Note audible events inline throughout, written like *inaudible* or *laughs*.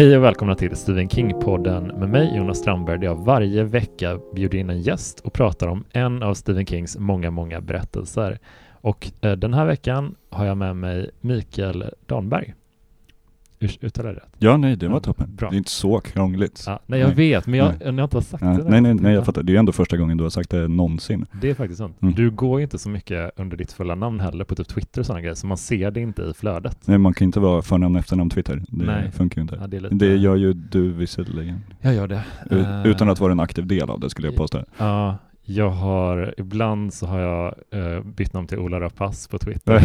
Hej och välkomna till Stephen King-podden med mig Jonas Strandberg där jag varje vecka bjuder in en gäst och pratar om en av Stephen Kings många, många berättelser. Och eh, den här veckan har jag med mig Mikael Danberg. Uttalar jag rätt? Ja, nej, det var Ja, toppen. bra. Det är inte så krångligt. Ja, nej, jag Nej. vet, men jag, Nej. jag har inte sagt Ja, det. nej, nej, nej, jag fattar. Det är ändå första gången du har sagt det någonsin. Det är faktiskt sant. Mm. Du går ju inte så mycket under ditt fulla namn heller på typ Twitter och sådana grejer, så man ser det inte i flödet. Nej, man kan inte vara förnamn, efternamn, Twitter. Det Nej. funkar ju inte. Ja, det, lite... Det gör ju du visserligen. Jag gör det. U- Eh, Utan att vara en aktiv del av det skulle jag påstå. Ja, jag har, ibland så har jag eh, bytt namn till Ola Rapace på Twitter.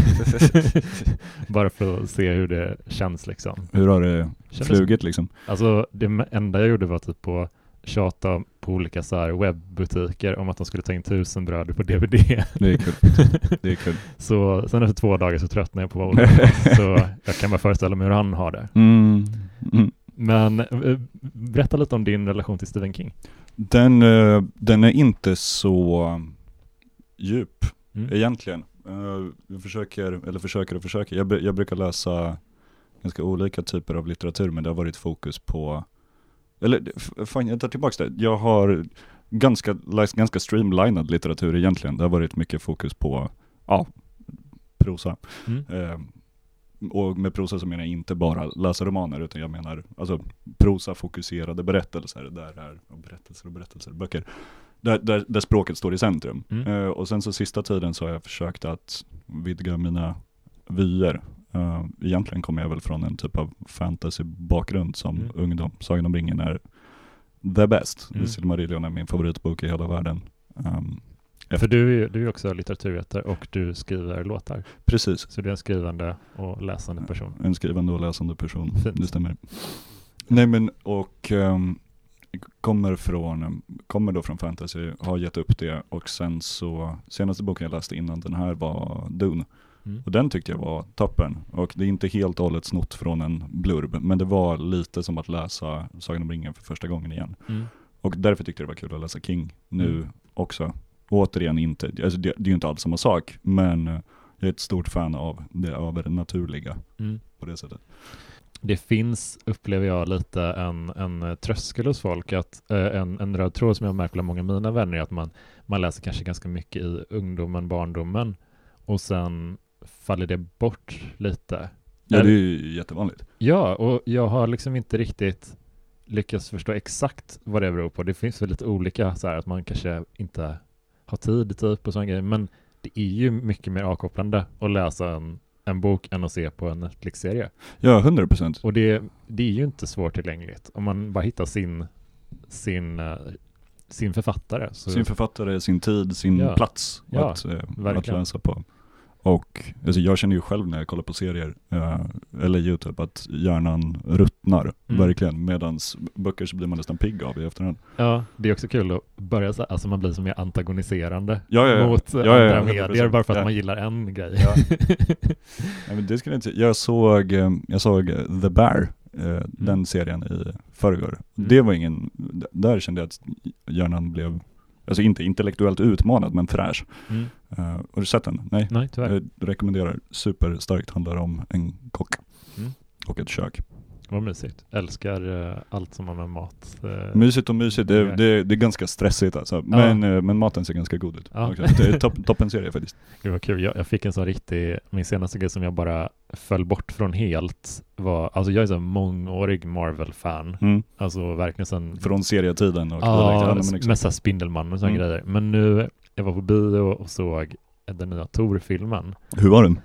*laughs* *laughs* Bara för att se hur det känns liksom. Hur har det Kändes- flugit liksom? Alltså det enda jag gjorde var typ att tjata på olika så här webbutiker om att de skulle ta in tusen bröd på DVD. Det är kul. Det är kul. *laughs* Så sen efter två dagar så tröttnade jag på Ola. Så jag kan bara föreställa mig hur han har det. Mm. Mm. Men eh, berätta lite om din relation till Stephen King. Den, eh, den är inte så djup Mm. egentligen. Eh, Jag försöker, eller försöker och försöker. Jag, jag brukar läsa ganska olika typer av litteratur men det har varit fokus på, eller fan jag tar tillbaka det. Jag har ganska, läst ganska streamlinad litteratur egentligen. Det har varit mycket fokus på, ja, prosa. Mm. Eh, och med prosa så menar jag inte bara läsa romaner utan jag menar alltså prosa-fokuserade berättelser. Där är, och berättelser och berättelser, böcker. Där, där, där språket står i centrum. Mm. Eh, och sen så sista tiden så har jag försökt att vidga mina vyer. Eh, egentligen kommer jag väl från en typ av fantasy-bakgrund som Mm. ungdom. Sagan om ringen är the best. Mm. Silmarillion är min favoritbok i hela världen. Um, För du är du är också litteraturvetare och du skriver låtar. precis. Så du är en skrivande och läsande person. En skrivande och läsande person, Fint. det stämmer. Nej men och ehm, kommer från, kommer då från fantasy, har gett upp det och sen så, senaste boken jag läste innan den här var Dune. Mm. Och den tyckte jag var toppen. Och det är inte helt och hållet snott från en blurb, men det var lite som att läsa Sagan om ringen för första gången igen. Mm. Och därför tyckte jag det var kul att läsa King nu Mm. också. Återigen inte, alltså det, det är ju inte alls samma sak, men eh, jag är ett stort fan av det övernaturliga Mm. på det sättet. Det finns, upplever jag, lite en, en eh, tröskel hos folk. Att, eh, en, en röd tråd som jag märker bland många av mina vänner är att man, man läser kanske ganska mycket i ungdomen, barndomen och sen faller det bort lite. Ja, det är ju jättevanligt. Ja, och jag har liksom inte riktigt lyckats förstå exakt vad det beror på. Det finns väl lite olika så här att man kanske inte har tid typ och sådana grejer. Men det är ju mycket mer avkopplande att läsa en, en bok än att se på en Netflix-serie. Ja, 100 procent. Och det, det är ju inte svårtillgängligt om man bara hittar sin, sin, eh, sin författare. Så, Sin författare, sin tid, sin Ja. plats Ja, att, eh, att läsa på. Och alltså jag känner ju själv när jag kollar på serier, eh, eller YouTube, att hjärnan ruttnar, Mm. verkligen. Medans böcker så blir man nästan pigg av i efterhand. ja, det är också kul att börja så alltså man blir så mer antagoniserande Ja, ja, ja. mot andra 100%. medier bara för att man gillar en grej. *laughs* Nej, men det skulle jag inte, jag såg, eh, jag såg eh, The Bear, eh, den serien i förrgår. Mm. Det var ingen, där kände jag att hjärnan blev, alltså inte intellektuellt utmanad men fräsch. Mm. Eh, har du sett den? Nej? Nej, tyvärr. Jag rekommenderar, superstarkt, handlar om en kock Mm. och ett kök. Vad mysigt. Älskar eh, allt som har med mat. eh, Mysigt och mysigt, det, Ja. det, det är ganska stressigt alltså. Men, eh, men maten ser ganska god ut. Ja. också. Det är topp, *laughs* toppen serie faktiskt. Gud vad kul. Jag, jag fick en sån riktig, min senaste grej som jag bara föll bort från helt var, alltså jag är så mångårig Marvel-fan. Mm. Alltså verkligen sen Från serietiden och Ja, direkt. men exakt. så här Spindelmannen och sådana Mm. grejer. Men nu, jag var på bio och såg den nya Tor-filmen. Hur var den?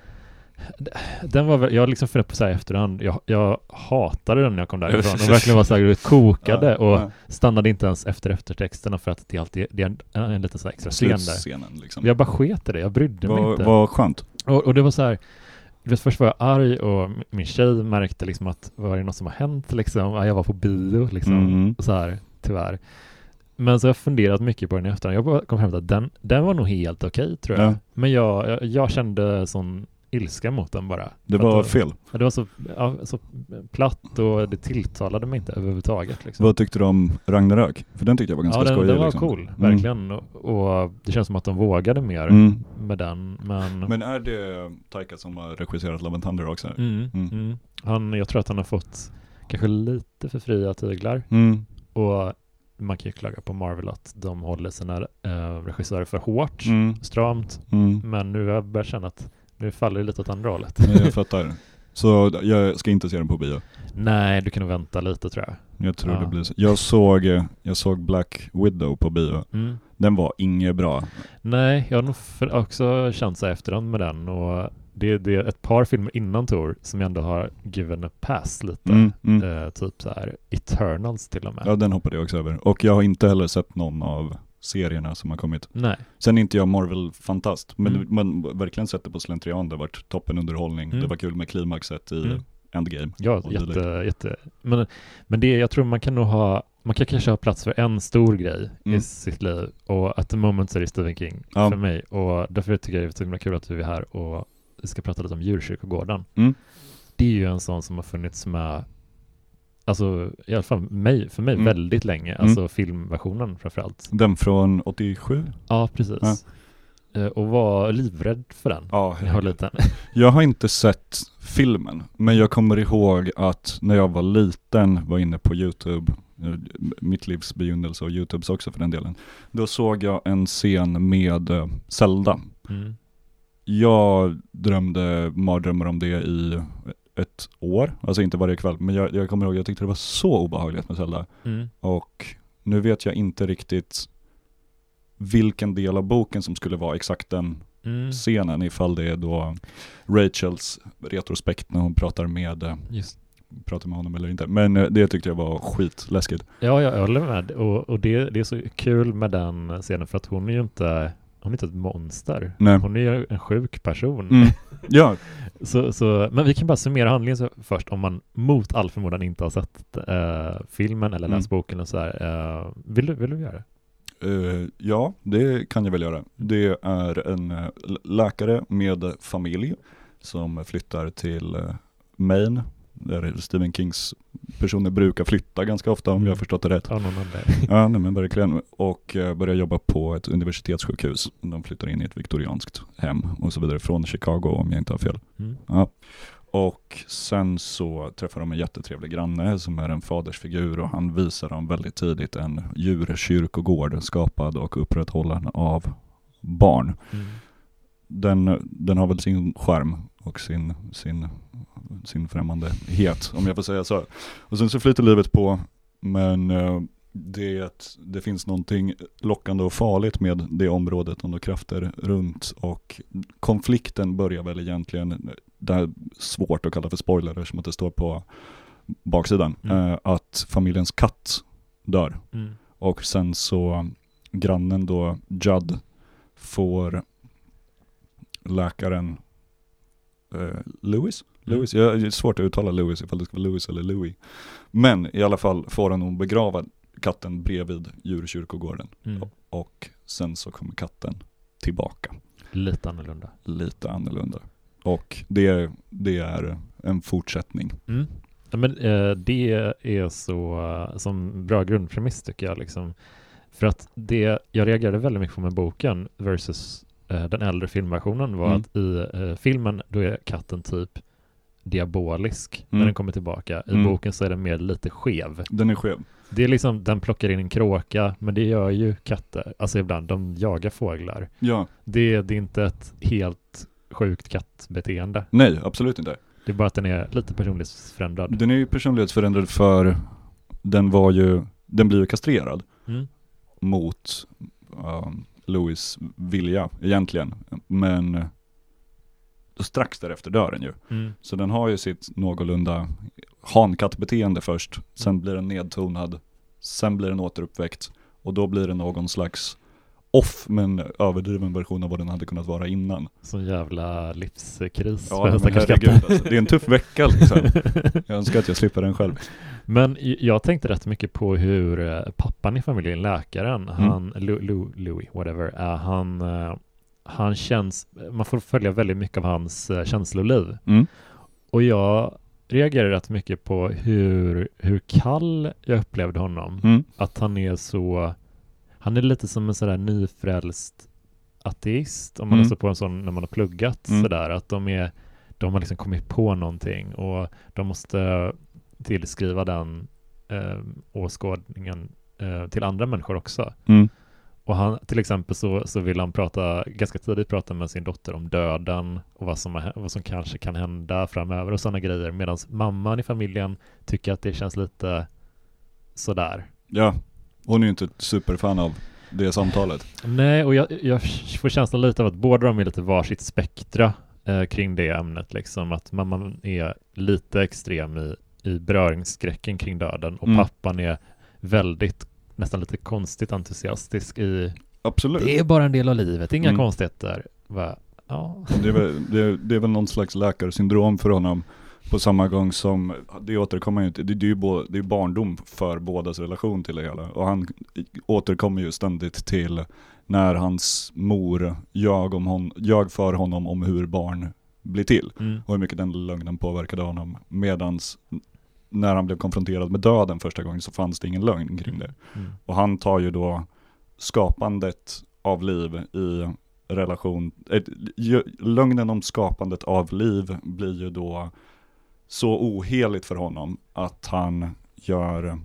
Den var väl, jag har liksom funderat på så här efterhand, jag, jag hatade den när jag kom därifrån och verkligen var så här, kokade Ja, och ja. stannade inte ens efter eftertexterna för att det alltid det är en, en liten så här extra scen där. Liksom. Jag bara sket i det, jag brydde mig Vad inte. vad skönt. Och, och det var så här, vet, först var jag arg och min tjej märkte liksom att var det något som har hänt liksom? Ja, jag var på bio liksom, Mm. så här, tyvärr. Men så har jag funderat mycket på den i efterhand. Jag kom fram till att den, den var nog helt okej tror jag. Ja. Men jag, jag, jag kände sån ilska mot den bara. Det var fel. Ja, Det var så, ja, så platt och det tilltalade mig inte överhuvudtaget. Liksom. Vad tyckte du om Ragnarök? För den tyckte jag var ganska ja, den, skojig. den var liksom. cool, Mm. verkligen. Och, och det känns som att de vågade mer Mm. med den. Men, Men är det Taika som har regisserat Love and Thunder också? mm, Mm. mm. Han, jag tror att han har fått kanske lite för fria tyglar. Mm. Och man kan ju klaga på Marvel att de håller sina eh, regissörer för hårt, Mm. stramt. Mm. Men nu har jag börjat känna att nu faller det lite åt andra hållet. Nej, Jag *laughs* fattar. Så jag ska inte se den på bio. Nej, du kan nog vänta lite tror jag. Jag tror Ja. det blir så. Jag såg, eh, jag såg Black Widow på bio. Mm. Den var inget bra. Nej, jag har nog också känt så efterhand med den och det, det är ett par filmer innan Tor som jag ändå har given a pass lite. Mm, mm. Eh, typ så här Eternals till och med. Ja, den hoppade jag också över. Och jag har inte heller sett någon av serierna som har kommit. Nej, Sen är inte jag Marvel-fantast, men Mm. man verkligen sett det på slentrian. Det har varit toppenunderhållning. Mm. Det var kul med klimaxet i Mm. Endgame. ja, det jätte, jätte. Men, men det, jag tror man kan nog ha, man kan kanske ha plats för en stor grej Mm. i sitt liv och at the moment så är det Stephen King Ja. för mig och därför tycker jag det är så himla kul att du är här och vi ska prata lite om djurkyrkogården. Mm. Det är ju en sån som har funnits med Alltså i alla fall mig, för mig Mm. väldigt länge, Mm. alltså filmversionen framförallt. Den från 87? Ja, precis. Eh, Och var livrädd för den Ja, jag var liten. *laughs* Jag har inte sett filmen, men jag kommer ihåg att när jag var liten var inne på YouTube, eh, mitt livs begynnelse och YouTubes också för den delen. Då såg jag en scen med eh, Zelda. Mm. Jag drömde mardrömmar om det i ett år, alltså inte varje kväll, men jag, jag kommer ihåg, jag tyckte det var så obehagligt med Zelda. Mm. Och nu vet jag inte riktigt vilken del av boken som skulle vara exakt den Mm. scenen ifall det är då Rachels retrospekt när hon pratar med, eh, Just. pratar med honom eller inte. Men eh, det tyckte jag var skitläskigt. Ja, jag håller med. Och, och det, det är så kul med den scenen för att hon är ju inte, hon är inte ett monster. Nej. Hon är ju en sjuk person. Mm. *laughs* Ja, Så, så, men vi kan bara summera handlingen så först om man mot all förmodan inte har sett eh, filmen eller läst Mm. boken och så här. Eh, vill, du, vill du göra det? eh, ja, det kan jag väl göra. Det är en eh, läkare med familj som flyttar till eh, Maine, där Stephen Kings personer brukar flytta ganska ofta om jag har förstått det rätt. Av någon. Ja, nej, men verkligen. Och eh, börjar jobba på ett universitetssjukhus. De flyttar in i ett viktorianskt hem och så vidare från Chicago om jag inte har fel. Mm. Ja. Och sen så träffar de en jättetrevlig granne som är en fadersfigur och han visar dem väldigt tidigt en djurkyrkogård skapad och upprätthållen av barn. Mm. Den, den har väl sin skärm och sin, sin, sin främmandehet om jag får säga så. Och sen så flyter livet på men eh, det, det finns någonting lockande och farligt med det området och krafter runt och konflikten börjar väl egentligen, det är svårt att kalla för spoiler eftersom att det står på baksidan, Mm. eh, att familjens katt dör. Mm. Och sen så grannen då, Judd, får läkaren eh, Lewis? Mm. Lewis? Ja, det är svårt att uttala Lewis ifall det ska vara Lewis eller Louis. Men i alla fall får han nog begrava katten bredvid djurkyrkogården. Mm. Och sen så kommer katten tillbaka. Lite annorlunda. Lite annorlunda. Och det, det är en fortsättning. Mm. Ja, men, eh, det är så eh, som bra grundpremiss tycker jag. Liksom. För att det jag reagerade väldigt mycket på med boken versus eh, den äldre filmversionen var Mm. att i eh, filmen då är katten typ diabolisk när Mm. den kommer tillbaka. I Mm. boken så är den mer lite skev. Den är skev. Det är liksom, den plockar in en kråka, men det gör ju katter. Alltså ibland, de jagar fåglar. Ja, Det, det är inte ett helt sjukt kattbeteende. nej absolut inte. Det är bara att den är lite personlighetsförändrad. Den är ju personlighetsförändrad för den var ju, den blir ju kastrerad Mm. mot um, Louis vilja egentligen. Men då strax därefter dör den ju. Mm. Så den har ju sitt någorlunda hankattbeteende först, sen blir den nedtonad, sen blir den återuppväckt och då blir det någon slags off men överdriven version av vad den hade kunnat vara innan. Sån jävla livskris Ja, för men herregud, alltså, det är en tuff vecka liksom. *laughs* Jag önskar att jag slipper den själv. Men jag tänkte rätt mycket på hur eh, pappan i familjen, läkaren, Mm. han, Louis, whatever, eh, han, eh, han känns, man får följa väldigt mycket av hans eh, känsloliv. Mm. Och jag reagerar rätt mycket på hur, hur kall jag upplevde honom. Mm. Att han är så, han är lite som en sådär nyfrälst ateist, om man Mm. stött på en sån när man har pluggat Mm. sådär, att de är, de har liksom kommit på någonting och de måste tillskriva den eh, åskådningen eh, till andra människor också. Mm. Och han, till exempel så, så vill han prata, ganska tidigt prata med sin dotter om döden och vad som, vad som kanske kan hända framöver och sådana grejer. Medan mamman i familjen tycker att det känns lite sådär. Ja, hon är ju inte ett superfan av det samtalet. Nej, och jag, jag får känslan lite av att båda de är lite varsitt spektra eh, kring det ämnet. Liksom att mamman är lite extrem i, i beröringsskräcken kring döden och Mm. pappan är väldigt, nästan lite konstigt entusiastisk i Absolut. det är bara en del av livet, inga Mm. konstigheter. Va? Ja. Det är, väl, det, är, det är väl någon slags läkarsyndrom för honom på samma gång som, det återkommer ju inte, det, det är ju bo, det är barndom för bådas relation till det hela. Och han återkommer ju ständigt till när hans mor ljög, om hon, ljög för honom om hur barn blir till. Mm. Och hur mycket den lögnen påverkade honom. Medans när han blev konfronterad med döden första gången så fanns det ingen lögn kring det. Mm. Och han tar ju då skapandet av liv i relation, ju- lögnen om skapandet av liv blir ju då så oheligt för honom att han gör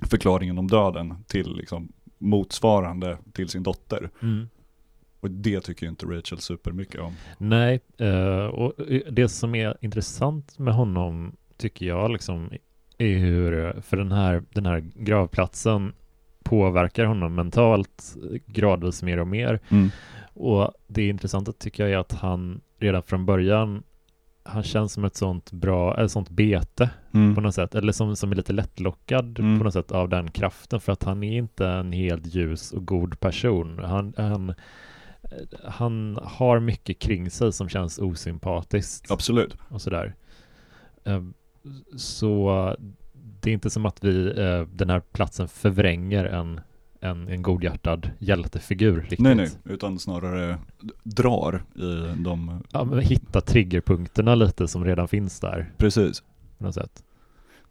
förklaringen om döden till liksom motsvarande till sin dotter. Mm. Och det tycker ju inte Rachel supermycket om. Nej, eh, och det som är intressant med honom tycker jag liksom är hur, för den här, den här gravplatsen påverkar honom mentalt gradvis mer och mer. Och det intressanta tycker jag är att han redan från början han känns som ett sånt bra, ett sånt bete Mm. på något sätt, eller som, som är lite lättlockad Mm. på något sätt av den kraften för att han är inte en helt ljus och god person. Han, han, han har mycket kring sig som känns osympatiskt Absolut. och sådär. Eh, Så det är inte som att vi, eh, den här platsen förvränger en, en, en godhjärtad hjältefigur riktigt. Nej nej, utan snarare drar i de, Ja, men hitta triggerpunkterna lite som redan finns där precis. på något sätt.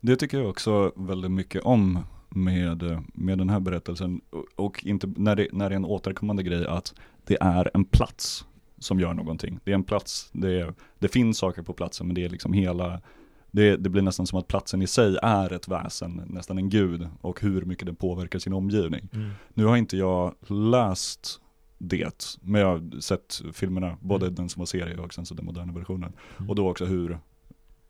Det tycker jag också väldigt mycket om med, med den här berättelsen. Och- Och inte, när, det, när det är en återkommande grej att det är en plats som gör någonting. Det är en plats, det, är, det finns saker på platsen men det är liksom hela, det, det blir nästan som att platsen i sig är ett väsen, nästan en gud och hur mycket den påverkar sin omgivning. Nu har inte jag läst det, men jag har sett filmerna, både Mm. den som var serie och sen så den moderna versionen. Mm. Och då också hur,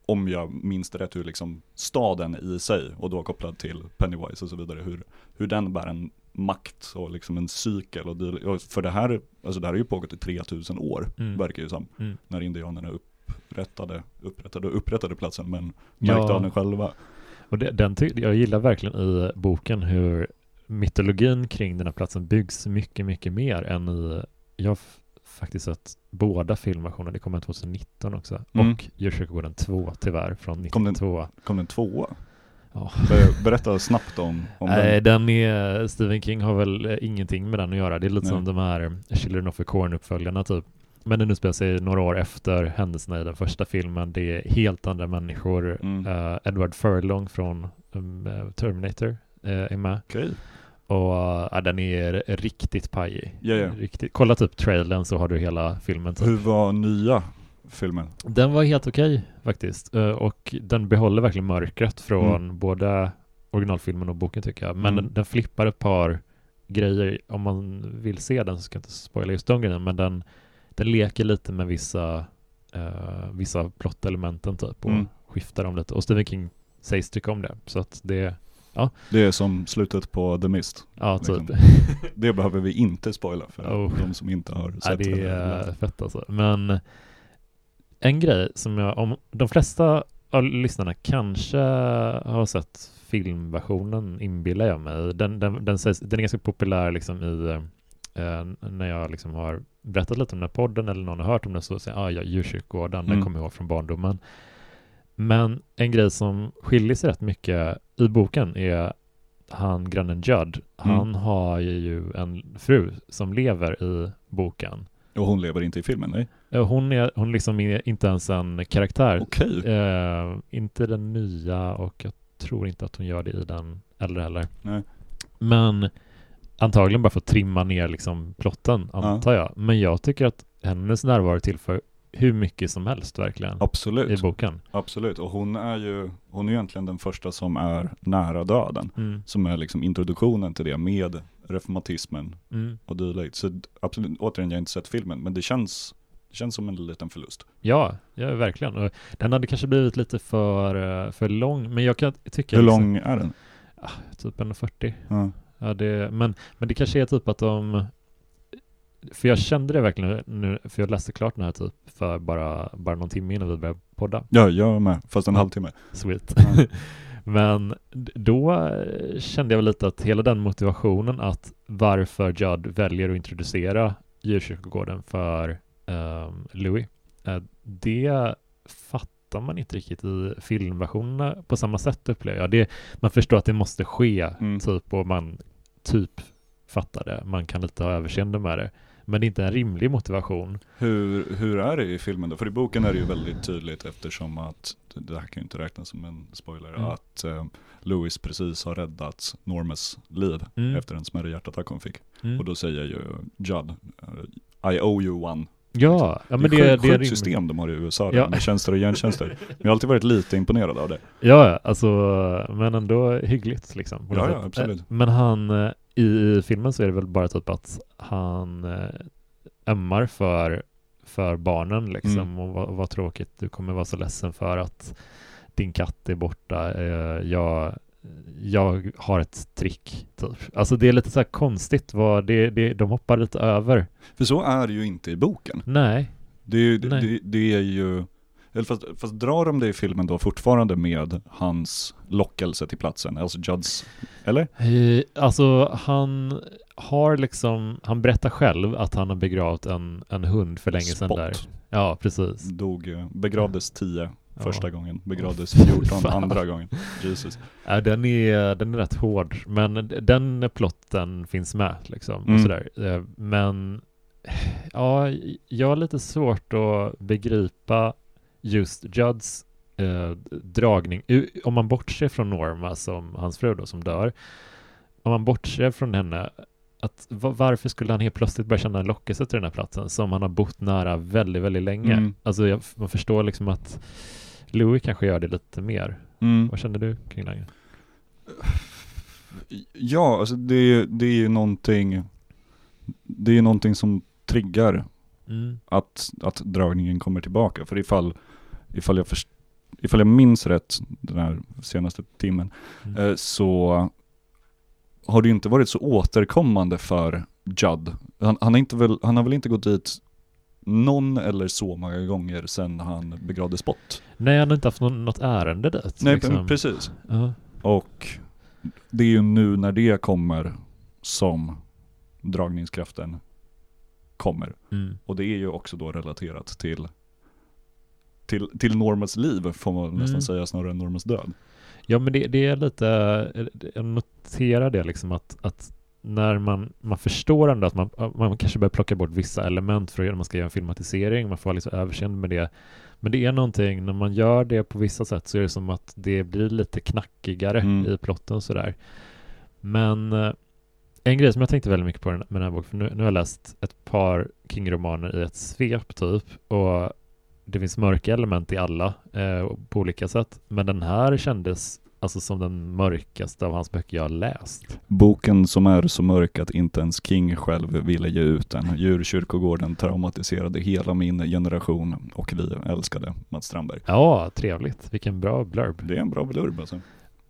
om jag minns det rätt, hur liksom staden i sig, och då kopplad till Pennywise och så vidare, hur, hur den bär en makt och liksom en cykel. Och för det här, alltså det här har ju pågått i 3000 år, Mm. verkar ju som, Mm. när indianerna upprättade, upprättade och upprättade platsen, men Ja. märkte av den själva. Och det, den jag gillar verkligen i boken hur mytologin kring den här platsen byggs mycket, mycket mer än i, jag har faktiskt sett båda filmversionerna, det kom en 2019 också, Mm. och Djurkyrkogården 2 tyvärr från Kom den- 92. Kom den tvåa? Ja. Ber- Berätta snabbt om, om Nej, den. den är, Stephen King har väl eh, ingenting med den att göra. Det är lite Nej. som de här Children of the Corn-uppföljarna typ. Men den utspelar sig några år efter händelserna i den första filmen. Det är helt andra människor. Mm. Eh, Edward Furlong från um, Terminator eh, är med. Okej. Och eh, den är riktigt pajig. Ja, ja. Riktigt. Kolla typ trailern så har du hela filmen. Typ. Hur var nya filmen? Den var helt okej faktiskt. Eh, och den behåller verkligen mörkret från både originalfilmen och boken tycker jag. Men Mm. den, den flippar ett par grejer. Om man vill se den så ska jag inte spoila just de grejerna. Men den, den leker lite med vissa, uh, vissa plottelementen typ. Och Mm. skiftar dem lite. Och Stephen King sägs tycka om det. Så att det, Det är som slutet på The Mist. ja typ. Liksom. *laughs* Det behöver vi inte spoila för Oh. de som inte har sett Ja, det eller är fett alltså. Men en grej som jag, om de flesta av lyssnarna kanske har sett filmversionen inbillar jag mig. Den, den, den, sägs, den är ganska populär liksom i, eh, när jag liksom har berättat lite om den här podden eller någon har hört om den så säger jag, ah, ja, djurkyrkogården, den Mm. kommer jag ihåg från barndomen. Men en grej som skiljer sig rätt mycket i boken är han grannen Judd. Han Mm. har ju en fru som lever i boken. Och hon lever inte i filmen, nej? Eh, Hon är, hon liksom är inte ens en karaktär. Okej. Eh, inte den nya och jag tror inte att hon gör det i den äldre heller. Nej. Men antagligen bara för att trimma ner liksom plotten, antar jag. Men jag tycker att hennes närvaro tillför hur mycket som helst verkligen Absolut, i boken. absolut. Och hon är ju, hon är egentligen den första som är nära döden. Mm. Som är liksom introduktionen till det med reformatismen Mm. och dylikt. Så absolut, återigen jag har inte sett filmen, men det känns, det känns som en liten förlust. Ja, ja, verkligen. Den hade kanske blivit lite för, eh, för lång, men jag kan tycka Hur liksom, lång är den? typ en 40. Ja. Ja, det, men, men det kanske är typ att de för jag kände det verkligen nu, för jag läste klart den här typ för bara, bara någon timme innan vi började podda. ja, jag med, fast en halvtimme. Sweet. Ja. *laughs* Men då eh, kände jag väl lite att hela den motivationen att varför Judd väljer att introducera djurkyrkogården för um, Louis, eh, det fattar man inte riktigt i filmversionerna på samma sätt upplever jag. Det, man förstår att det måste ske, Mm. typ, och man typ fattar det. Man kan lite ha överseende med det. Men det är inte en rimlig motivation. Hur, hur är det i filmen då? För i boken är det ju väldigt tydligt eftersom att, det här kan ju inte räknas som en spoiler, Mm. att eh, Louis precis har räddat Normas liv Mm. efter en smärre hjärtattack hon fick. Mm. Och då säger ju Judd, eh, I owe you one. Ja, ja men det det, är det, ett sjukt system de har i USA Ja. med tjänster och gentjänster. Men jag har alltid varit lite imponerad av det. Ja, alltså, men ändå hyggligt liksom. Ja, ja, absolut. Eh, Men han, eh, i, filmen så är det väl bara typ att han eh, ömmar för, för barnen liksom Mm. och vad, vad tråkigt, du kommer vara så ledsen för att din katt är borta, jag, jag har ett trick typ. Alltså det är lite så här konstigt vad det, det, de hoppar lite över. För så är det ju inte i boken. Nej, Det är ju, det, det, det är ju, eller fast, fast drar de det i filmen då fortfarande med hans lockelse till platsen, alltså Judds, eller? Eh, Alltså han har liksom, han berättar själv att han har begravt en, en hund för länge sedan Spot. där. Ja, precis. Dog, eh, begravdes 10 första gången, begravdes 14 Fan. andra gången. Jesus. Ja, den, är, den är rätt hård, men den plotten finns med liksom. Mm. Och sådär. Eh, Men ja, jag har lite svårt att begripa just Judds eh, dragning. Om man bortser från Norma, som hans fru då, som dör. Om man bortser från henne, att va- varför skulle han helt plötsligt börja känna en lockelse till den här platsen som han har bott nära väldigt, väldigt länge? Mm. Alltså jag, man förstår liksom att Louis kanske gör det lite mer. Mm. Vad känner du kring det? Ja, alltså det, är- det är ju någonting, det är ju någonting som triggar Mm. att, att dragningen kommer tillbaka. För ifall, ifall, jag först, ifall jag minns rätt den här senaste timmen, Mm. eh, så har det ju inte varit så återkommande för Judd. Han, han, inte väl, han har väl inte gått dit någon eller så många gånger sedan han begravde Spott. Nej, han har inte haft något ärende dit. Nej, liksom. precis. Ja. Och det är ju nu när det kommer som dragningskraften kommer. Mm. Och det är ju också då relaterat till till, till Normas liv får man nästan Mm. säga snarare än Normas död. Ja, men det, det är lite, jag noterar det liksom att, att när man, man förstår ändå att man, man kanske börjar plocka bort vissa element för att man ska göra en filmatisering, man får ha lite överseende med det. Men det är någonting, när man gör det på vissa sätt så är det som att det blir lite knackigare Mm. i plotten sådär. Men eh, en grej som jag tänkte väldigt mycket på med den här boken, för nu, nu har jag läst ett par King-romaner i ett svep typ, och det finns mörka element i alla eh, på olika sätt. Men den här kändes alltså som den mörkaste av hans böcker jag har läst. Boken som är så mörk att inte ens King själv ville ge ut den. Djurkyrkogården traumatiserade hela min generation och vi älskade Mats Strandberg. Ja, trevligt. Vilken bra blurb. Det är en bra blurb alltså.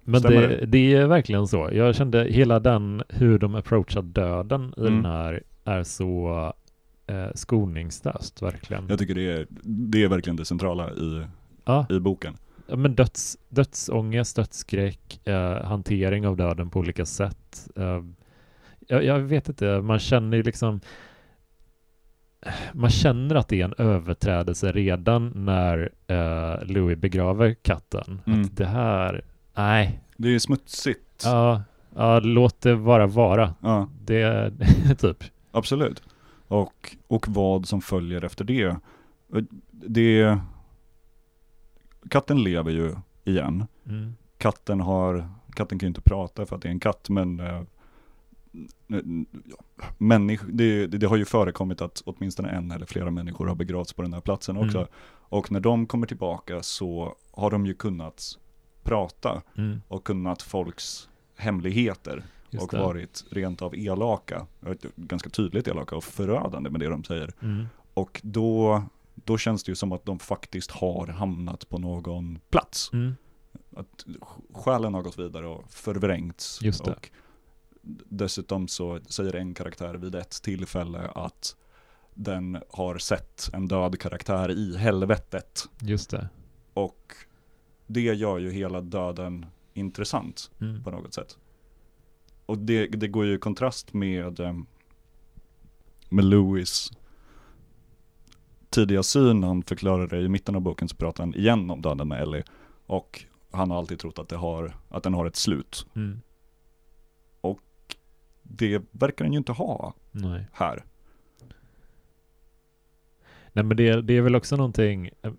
Men det? det är verkligen så. Jag kände hela den, hur de approachar döden i Mm. den här är så eh, skoningslöst, verkligen. Jag tycker det är, det är verkligen det centrala i, Ja, i boken. Ja, men döds, dödsångest, dödsskräck, eh, hantering av döden på olika sätt. Eh, jag, jag vet inte, man känner ju liksom man känner att det är en överträdelse redan när eh, Louis begraver katten. Mm. Att det här, nej, Det är smutsigt. ja, ja, låt det bara vara. Ja, Det, *laughs* typ. absolut. Och, och vad som följer efter det. det. Katten lever ju igen. Mm. Katten har, katten kan ju inte prata för att det är en katt men eh, människ, det, det, det har ju förekommit att åtminstone en eller flera människor har begravts på den här platsen också. Mm. Och när de kommer tillbaka så har de ju kunnat prata Mm, och kunnat folks hemligheter just och det. varit rent av elaka, ganska tydligt elaka och förödande med det de säger. Mm, Och då, då känns det ju som att de faktiskt har hamnat på någon plats. mm, Att själen har gått vidare och förvrängts. Just det. Och dessutom så säger en karaktär vid ett tillfälle att den har sett en död karaktär i helvetet. just det. Och det gör ju hela döden intressant Mm, på något sätt. Och det, det går ju i kontrast med, eh, med Lewis tidiga syn, han förklarar det i mitten av boken så pratar han igen om döden med Ellie. Och han har alltid trott att, det har, att den har ett slut. mm, Det verkar den ju inte ha nej. här. Nej men det, det är väl också någonting eh,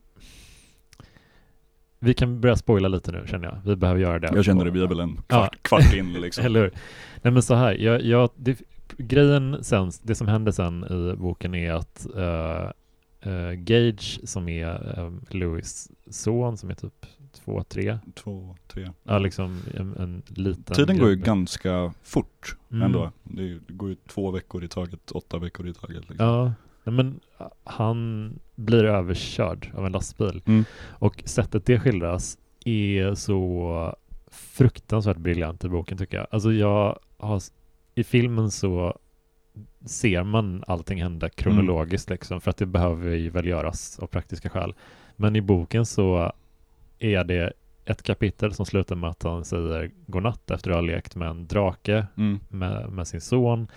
Vi kan börja spoila lite nu känner jag. Vi behöver göra det. Jag känner det, vi är väl en Ja. kvart, kvart in *laughs* liksom. Eller hur? Nej men så här, jag, jag, det, grejen sen, det som händer sen i boken är att eh, eh, Gage som är uh, Louis son som är typ två, tre, Två, tre. ja liksom en, en liten Tiden går ju ganska fort Mm. ändå. Det, går ju två veckor i taget, åtta veckor i taget. Liksom. Ja, men uh, han blir överkörd av en lastbil Mm. och sättet det skildras är så fruktansvärt briljant i boken tycker jag. Alltså jag har, i filmen så ser man allting hända kronologiskt liksom för att det behöver ju väl göras av praktiska skäl. Men i boken så är det ett kapitel som slutar med att han säger godnatt efter att ha lekt med en drake Mm. med, med sin son.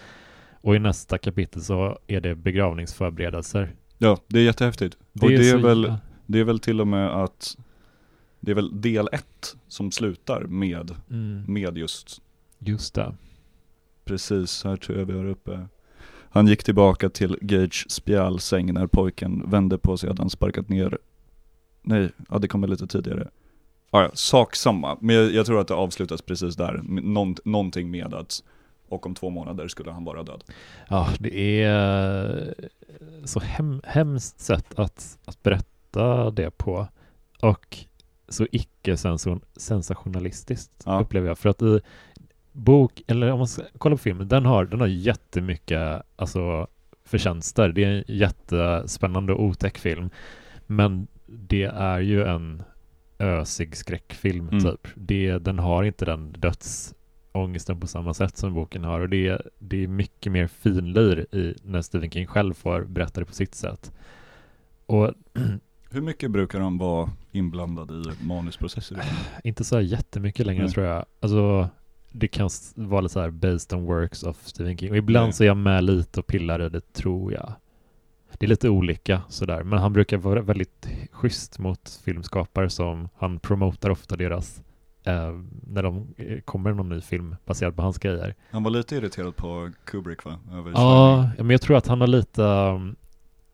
Och i nästa kapitel så är det begravningsförberedelser. Ja, det är jättehäftigt. och det är, väl, det är väl till och med att det är väl del ett som slutar med, Mm, med just just det. Precis, här tror jag vi har uppe. Han gick tillbaka till Gage spjälsäng när pojken vände på sig, hade han sparkat ner, nej, ja det kommer lite tidigare. Ah, ja, sak samma, men jag, jag tror att det avslutas precis där, någon, någonting med att, och om två månader skulle han vara död. Ja, det är så hem, hemskt sätt att, att berätta det på. Och så icke senson- sensationalistiskt Ja. upplever jag. För att i bok, eller om man ska kolla på filmen, den har, den har jättemycket alltså, förtjänster. Det är en jättespännande och otäck film. Men det är ju en ösig skräckfilm Mm. typ. Det, den har inte den dödsångesten på samma sätt som boken har och det, det är mycket mer finlir i när Stephen King själv får berätta det på sitt sätt. Och *clears throat* Hur mycket brukar han vara inblandad i manusprocesser? inte så jättemycket längre Nej. tror jag. Alltså det kan vara lite så här based on works of Stephen King. Och ibland Nej. så är jag med lite och pillar i det tror jag. Det är lite olika sådär. Men han brukar vara väldigt schysst mot filmskapare som han promotar ofta deras eh, när de eh, kommer någon ny film baserad på hans grejer. Han var lite irriterad på Kubrick va? Över Ja, men jag tror att han har lite um,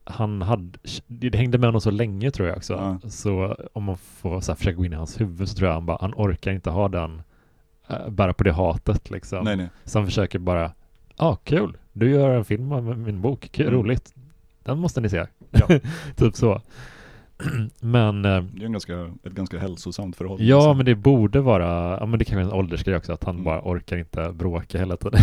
han hade, det hängde med honom så länge tror jag också. Ja. Så om man får så här, försöka gå in i hans huvud så tror jag han bara, han orkar inte ha den, bära på det hatet liksom. Nej nej. Han försöker bara, ja ah, kul, du gör en film av min bok, kul, Mm. roligt. Den måste ni se. Ja. *laughs* typ så. *clears throat* men eh, Det är en ganska, ett ganska hälsosamt förhållande. Ja, men det borde vara, ja men det kan vara en åldersgrej också, att han Mm. bara orkar inte bråka hela tiden.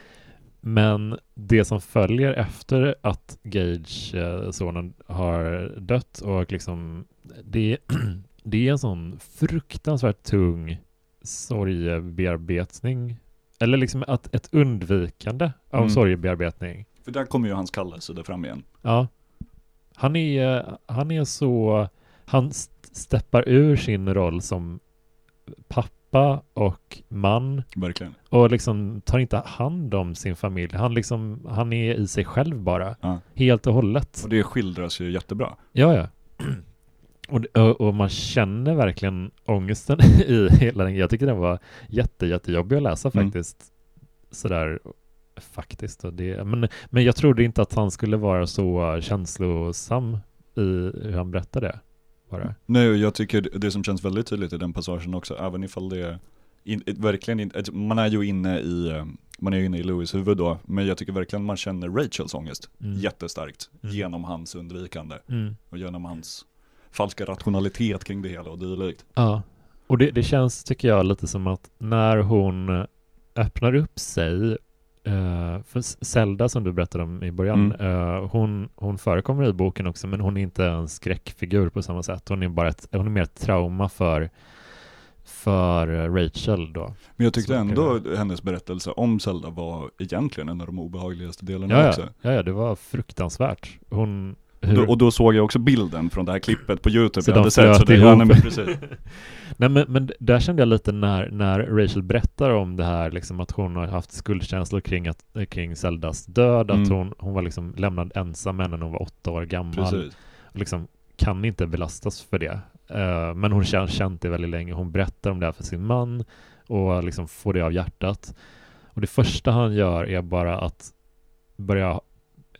*laughs* men det som följer efter att Gage, eh, sonen, har dött och liksom, det, *clears throat* det är en sån fruktansvärt tung sorgebearbetning. Eller liksom att ett undvikande av Mm. sorgebearbetning. För där kommer ju hans kallelse där fram igen. Ja. Han är, han är så, han st- steppar ur sin roll som pappa och man Verkligen. och liksom tar inte hand om sin familj. Han liksom, han är i sig själv bara. Ja. Helt och hållet. Och det skildras ju jättebra. Ja, ja. Och, och, man känner verkligen ångesten *laughs* i hela den. Jag tycker den var jätte, jättejobbig att läsa Mm. faktiskt. Sådär faktiskt. Det, men, men jag trodde inte att han skulle vara så känslosam i hur han berättade det. Bara. Nej, jag tycker det som känns väldigt tydligt i den passagen också, även ifall det är in, verkligen ett- man är ju inne i, eh, man är inne i Louis huvud då, men jag tycker verkligen man känner Rachels ångest Mm. jättestarkt Mm. genom hans undvikande Mm. och genom hans falska rationalitet kring det hela och dylikt. Ja, och det, det känns tycker jag lite som att när hon öppnar upp sig eh, för Zelda som du berättade om i början, eh, hon, hon förekommer i boken också men hon är inte en skräckfigur på samma sätt. Hon är bara ett, hon är mer ett trauma för, för eh, Rachel då. Men jag tyckte ändå hennes berättelse om Zelda var egentligen en av de obehagligaste delarna Ja, också. ja, ja, det var fruktansvärt. Hon, Och då, och då såg jag också bilden från det här klippet på YouTube Så jag de hade sett. Så det, ja, nej, men precis. *laughs* Nej men, men där kände jag lite när, när Rachel berättar om det här liksom att hon har haft skuldkänslor kring, att, kring Zeldas död, att Mm. hon, hon var liksom lämnad ensam när hon var åtta år gammal. precis. Och liksom kan inte belastas för det. Eh, men hon har känt det väldigt länge. Hon berättar om det här för sin man och liksom får det av hjärtat. Och det första han gör är bara att börja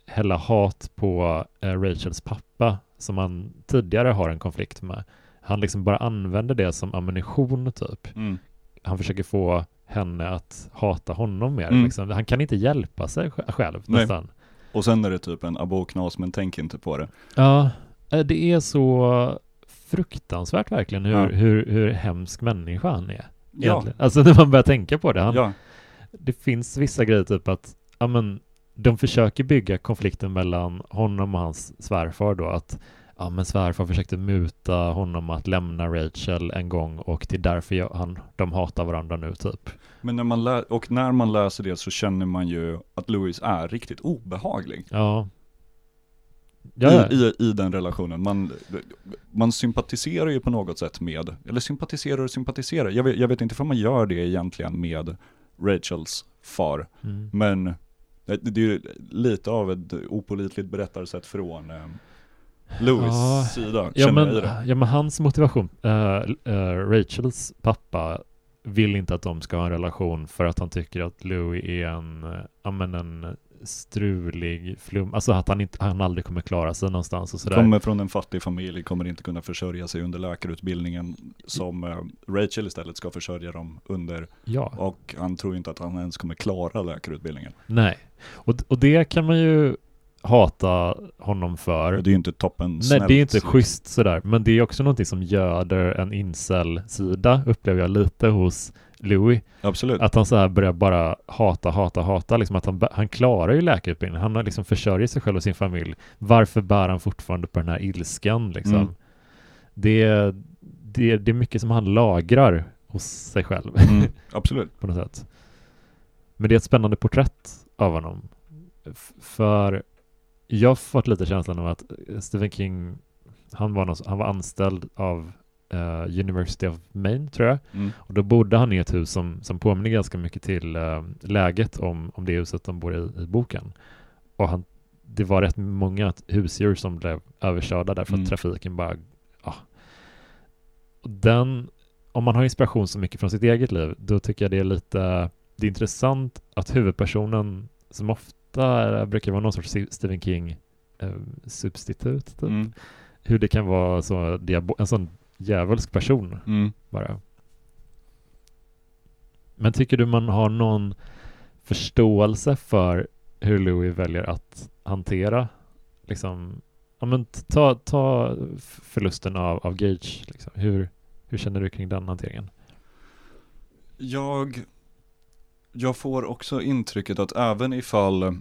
hälla hat på eh, Rachels pappa som han tidigare har en konflikt med. Han liksom bara använder det som ammunition typ. Mm. Han försöker få henne att hata honom mer. Mm. Liksom. Han kan inte hjälpa sig sj- själv Nej. nästan. Och sen är det typ en aboknas men tänk inte på det. Ja, eh, det är så fruktansvärt verkligen hur, Ja. hur, hur hemsk människa han är. Ja. Alltså när man börjar tänka på det. Han, ja, Det finns vissa grejer typ att, ja men, de försöker bygga konflikten mellan honom och hans svärfar då att ja men svärfar försökte muta honom att lämna Rachel en gång och det är därför han, de hatar varandra nu typ. men när man lä- och när man läser det så känner man ju att Louis är riktigt obehaglig. Ja. Ja, ja. I, i, I den relationen. Man, man sympatiserar ju på något sätt med, eller sympatiserar och sympatiserar, jag vet, jag vet inte om man gör det egentligen med Rachels far. Mm. Men det, det är ju lite av ett opolitligt berättarsätt från eh, Louis Ja. sida, Ja men, ja men hans motivation, eh, eh, Rachels pappa vill inte att de ska ha en relation för att han tycker att Louis är en, eh, ja men en strulig flum, alltså att han, inte, han aldrig kommer klara sig någonstans och sådär. Kommer från en fattig familj, kommer inte kunna försörja sig under läkarutbildningen som eh, Rachel istället ska försörja dem under. Ja, Och han tror inte att han ens kommer klara läkarutbildningen. nej. Och, och det kan man ju hata honom för. Det är ju inte toppen Nej, snällt. det är inte schysst sådär, men det är också någonting som göder en incel-sida, upplever jag lite hos Louis. Absolut. Att han så här börjar bara hata, hata, hata, liksom att han, han klarar ju läkarutbildningen, han har liksom försörjer sig själv och sin familj. Varför bär han fortfarande på den här ilskan liksom? Mm. Det, det, det är mycket som han lagrar hos sig själv Mm, *laughs* absolut. på något sätt. Men det är ett spännande porträtt av honom. F- för jag har fått lite känslan av att Stephen King, han var, någon, han var anställd av eh, University of Maine tror jag. Mm. Och då bodde han i ett hus som, som påminner ganska mycket till eh, läget om, om det huset de bor i, i boken. Och han, det var rätt många husdjur som blev överkörda därför Mm. att trafiken bara, ja. Och Den, om man har inspiration så mycket från sitt eget liv, då tycker jag det är lite, det är intressant att huvudpersonen, som ofta brukar vara någon sorts Stephen King eh, typ. Mm. hur det kan vara så en sån djävulsk person Mm. bara. Men tycker du man har någon förståelse för hur Louis väljer att hantera liksom, ja men ta, ta förlusten av, av Gage liksom. hur, hur känner du kring den hanteringen? Jag, jag får också intrycket att även ifall,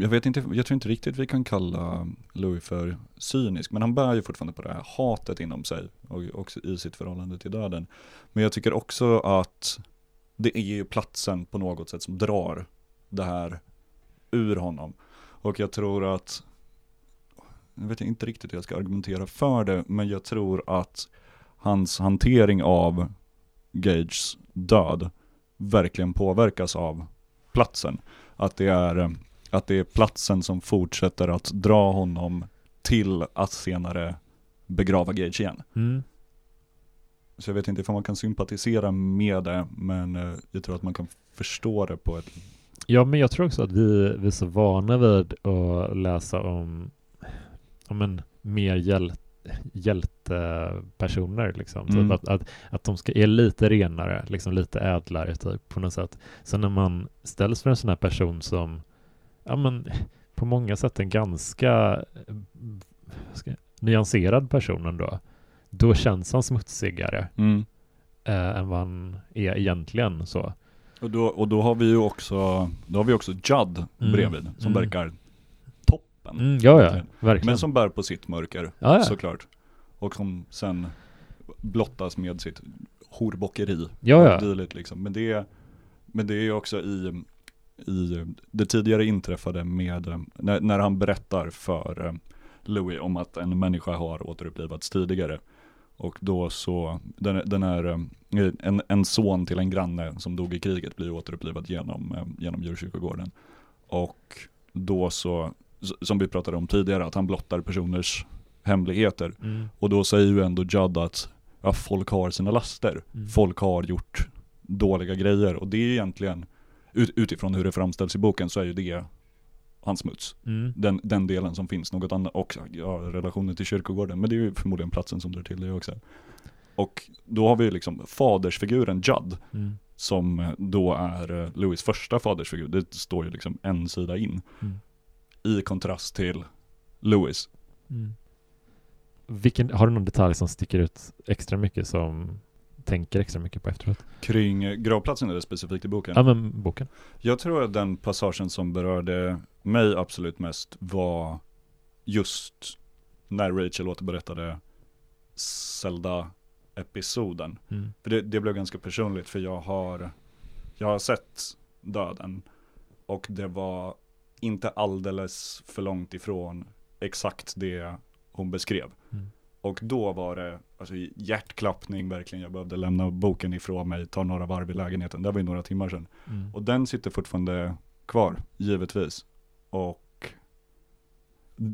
jag vet inte, jag tror inte riktigt vi kan kalla Louis för cynisk, men han bär ju fortfarande på det här hatet inom sig och också i sitt förhållande till döden. Men jag tycker också att det är ju platsen på något sätt som drar det här ur honom. Och jag tror att, jag vet inte riktigt hur jag ska argumentera för det, men jag tror att hans hantering av Gages död verkligen påverkas av platsen. Att det är, att det är platsen som fortsätter att dra honom till att senare begrava Gage igen. Mm. Så jag vet inte om man kan sympatisera med det, men eh, jag tror att man kan förstå det på ett Ja, men jag tror också att vi, vi är så vana vid att läsa om, om en mer hjäl, hjältepersoner liksom. Mm. Typ att, att, att de ska, är lite renare, liksom lite ädlare typ på något sätt. Så när man ställs för en sån här person som, ja men på många sätt en ganska ska, nyanserad person ändå, då känns han smutsigare Mm. eh, än vad han är egentligen så. Och, då, och då har vi ju också, då har vi också Judd Mm. bredvid, som Mm. verkar toppen. Mm, ja, ja, Verkligen. Men som bär på sitt mörker, ja, ja. såklart. Och som sen blottas med sitt horbockeri. Ja, ja. liksom. Men det, men det är också i, i det tidigare inträffade med, eh, när, när han berättar för eh, Louis om att en människa har återupplivats tidigare. Och då så, den, den är eh, en, en son till en granne som dog i kriget blir återupplivad genom, genom djurkyrkogården. Och då så, som vi pratade om tidigare, att han blottar personers hemligheter. Mm, Och då säger ju ändå Judd att ja, folk har sina laster. mm. Folk har gjort dåliga grejer och det är egentligen ut, utifrån hur det framställs i boken så är ju det hans smuts. Mm. Den, den delen som finns, något annat också, ja, relationen till kyrkogården, men det är ju förmodligen platsen som drar till det också. Och då har vi liksom fadersfiguren Judd, Mm. som då är eh, Louis första fadersfigur, det står ju liksom en sida in, Mm. i kontrast till Louis. Mm. Vilken, har du någon detalj som sticker ut extra mycket som tänker extra mycket på efteråt? Kring eh, gravplatsen är det specifikt i boken. Ja men boken. Jag tror att den passagen som berörde mig absolut mest var just när Rachel återberättade Zelda-episoden. Mm. För det, det blev ganska personligt för jag har, jag har sett döden och det var inte alldeles för långt ifrån exakt det hon beskrev. Mm. Och då var det alltså, hjärtklappning verkligen, jag behövde lämna boken ifrån mig, ta några varv i lägenheten, det var ju några timmar sedan. Mm. Och den sitter fortfarande kvar, givetvis. Och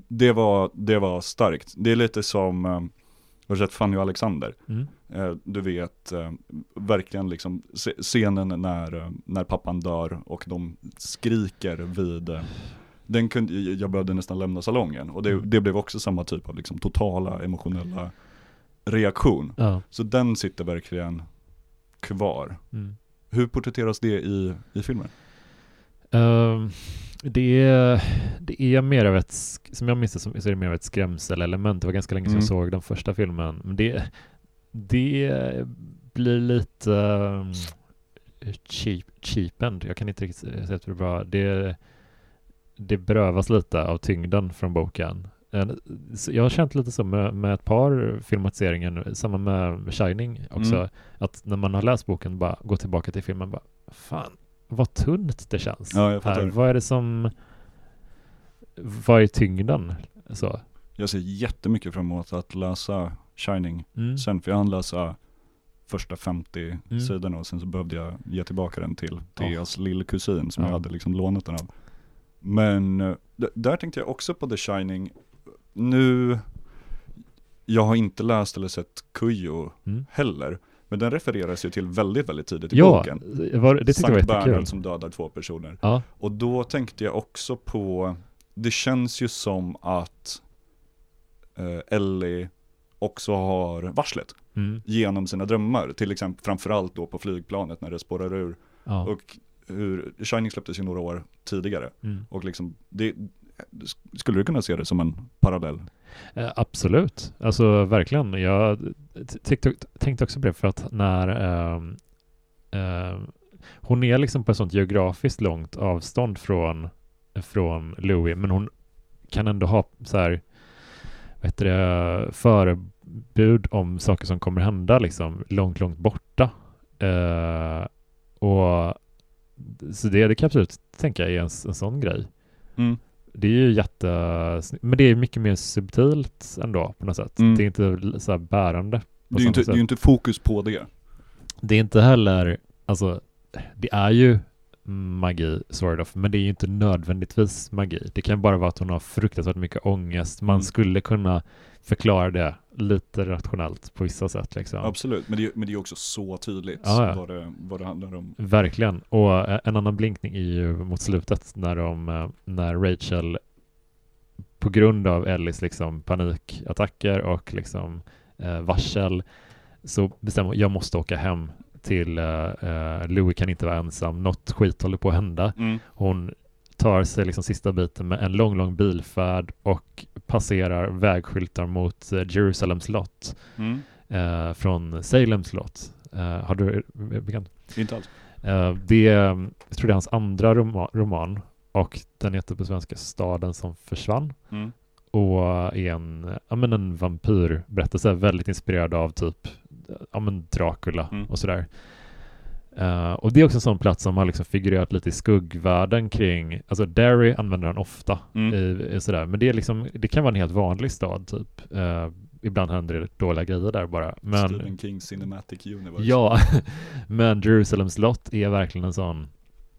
det var, det var starkt. Det är lite som, eh, har du sett Fanny och Alexander? Mm. Eh, du vet, eh, verkligen liksom scenen när, när pappan dör och de skriker vid den kunde, jag behövde nästan lämna salongen och det, Mm. det blev också samma typ av liksom totala emotionella reaktion. Ja. Så den sitter verkligen kvar. Mm. Hur porträtteras det i, i filmen? Ehm, det, är, det är mer av ett, som jag minns det så är det mer av ett skrämselelement. Det var ganska länge sedan jag Mm. såg den första filmen. Men det, det blir lite um, cheap, cheapened. Jag kan inte riktigt säga att det är bra. Det, det berövas lite av tyngden från boken. Jag har känt lite så med, med ett par filmatiseringar nu, samma med Shining också, Mm. att när man har läst boken bara gå tillbaka till filmen bara, fan vad tunt det känns. Ja, här. Vad är det som, vad är tyngden? Så. Jag ser jättemycket fram emot att läsa Shining Mm. sen, för jag läsa första 50 Mm. sidorna och sen så behövde jag ge tillbaka den till. Theas lillkusin som Ja. jag hade liksom lånat den av. Men eh, där tänkte jag också på The Shining, nu, jag har inte läst eller sett Kujo Mm. heller, men den refereras ju till väldigt, väldigt tidigt i Ja, boken. var, det tyckte jag var Sankt jättekul. Som dödar två personer. Ja, Och då tänkte jag också på, det känns ju som att eh, Ellie också har varslet mm. genom sina drömmar. Till exempel framförallt då på flygplanet när det spårar ur. ja. Och hur, Shining släpptes ju några år tidigare. Mm. Och liksom, det, skulle du kunna se det som en parallell? Eh, absolut, alltså verkligen. Jag tänkte också på det för att när ehm, ehm, hon är liksom på ett sånt geografiskt långt avstånd från, från Louis, men hon kan ändå ha så här, vad heter det, förebud om saker som kommer hända liksom långt, långt borta. Eh, och så det, det kan jag absolut tänka är en, en sån grej. Mm. Det är ju jätte... Men det är mycket mer subtilt ändå på något sätt. Mm. Det är inte så här bärande. Det är ju inte, det är ju inte fokus på det. Det är inte heller, alltså, det är ju magi, sort of, men det är ju inte nödvändigtvis magi. Det kan bara vara att hon har fruktansvärt mycket ångest. Man Mm. skulle kunna förklara det lite rationellt på vissa sätt liksom. Absolut, men det, är- men det är också så tydligt Ja, ja. Vad, det, vad det handlar om. Verkligen. Och eh, en annan blinkning är ju mot slutet när, de, eh, när Rachel på grund av Ellis liksom panikattacker och liksom eh, varsel så bestämmer jag måste åka hem till eh, eh, Louis kan inte vara ensam, något skit håller på att hända. Mm. Hon tar sig liksom sista biten med en lång, lång bilfärd och passerar vägskyltar mot eh, Jerusalem slott Mm. eh, från Salem slott. Eh, har du är bekant? Inte alls. Eh, det är, jag tror det är hans andra roma, roman och den heter på svenska Staden som försvann Mm. och är en, ja, men en vampyrberättelse väldigt inspirerad av typ ja, men Dracula Mm. och sådär. Eh, och det är också en sån plats som har liksom figurerat lite i skuggvärlden kring, alltså Derry använder den ofta Mm. i, i sådär, men det är liksom, det kan vara en helt vanlig stad typ. Eh, ibland händer det dåliga grejer där bara. Men, Stephen King Cinematic Universe. Ja, *laughs* men Jerusalem slott är verkligen en sån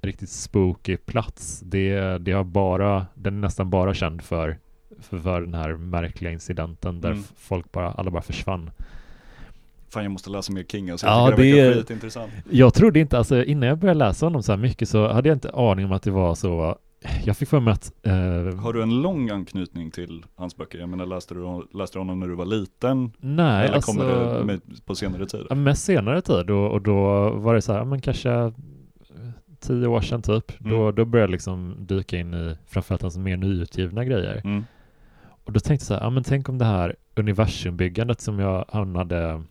riktigt spooky plats. Det, det har bara, den är nästan bara känd för, för, för den här märkliga incidenten där Mm. folk bara, alla bara försvann. Fan jag måste läsa mer King alltså. Ja, Jag tycker det, det verkar skitintressant. Jag trodde inte, alltså innan jag började läsa honom så här mycket så hade jag inte aning om att det var så, jag fick för mig att eh, Har du en lång anknytning till hans böcker? Jag menar läste du, läste du honom när du var liten? nej, Eller alltså, kommer det med, på senare tid? Ja, mest senare tid och, och då var det så här, ja, men kanske eh, tio år sedan typ. Mm. Då, då började jag liksom dyka in i framförallt hans mer nyutgivna grejer. Mm. Och då tänkte jag så här, ja men tänk om det här universumbyggandet som jag, han hade,